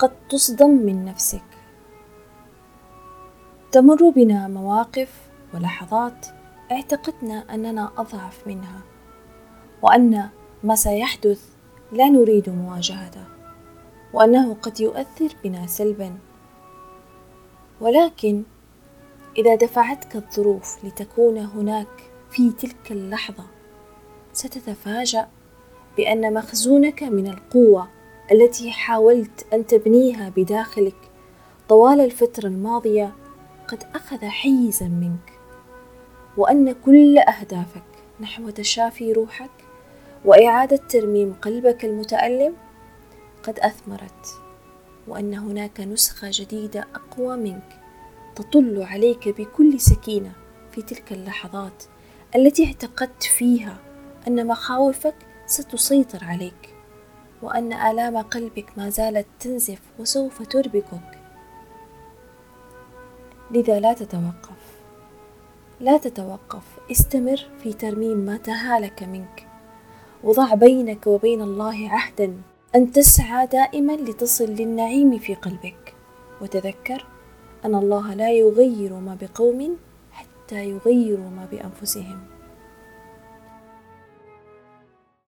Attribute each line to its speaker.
Speaker 1: قد تصدم من نفسك. تمر بنا مواقف ولحظات اعتقدنا أننا أضعف منها وأن ما سيحدث لا نريد مواجهته وأنه قد يؤثر بنا سلبا. ولكن إذا دفعتك الظروف لتكون هناك في تلك اللحظة ستتفاجأ بأن مخزونك من القوة التي حاولت أن تبنيها بداخلك طوال الفترة الماضية قد أخذ حيزا منك. وأن كل أهدافك نحو تشافي روحك وإعادة ترميم قلبك المتألم قد أثمرت وأن هناك نسخة جديدة أقوى منك تطل عليك بكل سكينة في تلك اللحظات التي اعتقدت فيها أن مخاوفك ستسيطر عليك. وأن آلام قلبك ما زالت تنزف وسوف تربكك. لذا لا تتوقف. لا تتوقف. استمر في ترميم ما تهالك منك. وضع بينك وبين الله عهدا. أن تسعى دائما لتصل للنعيم في قلبك. وتذكر أن الله لا يغير ما بقوم حتى يغيروا ما بأنفسهم.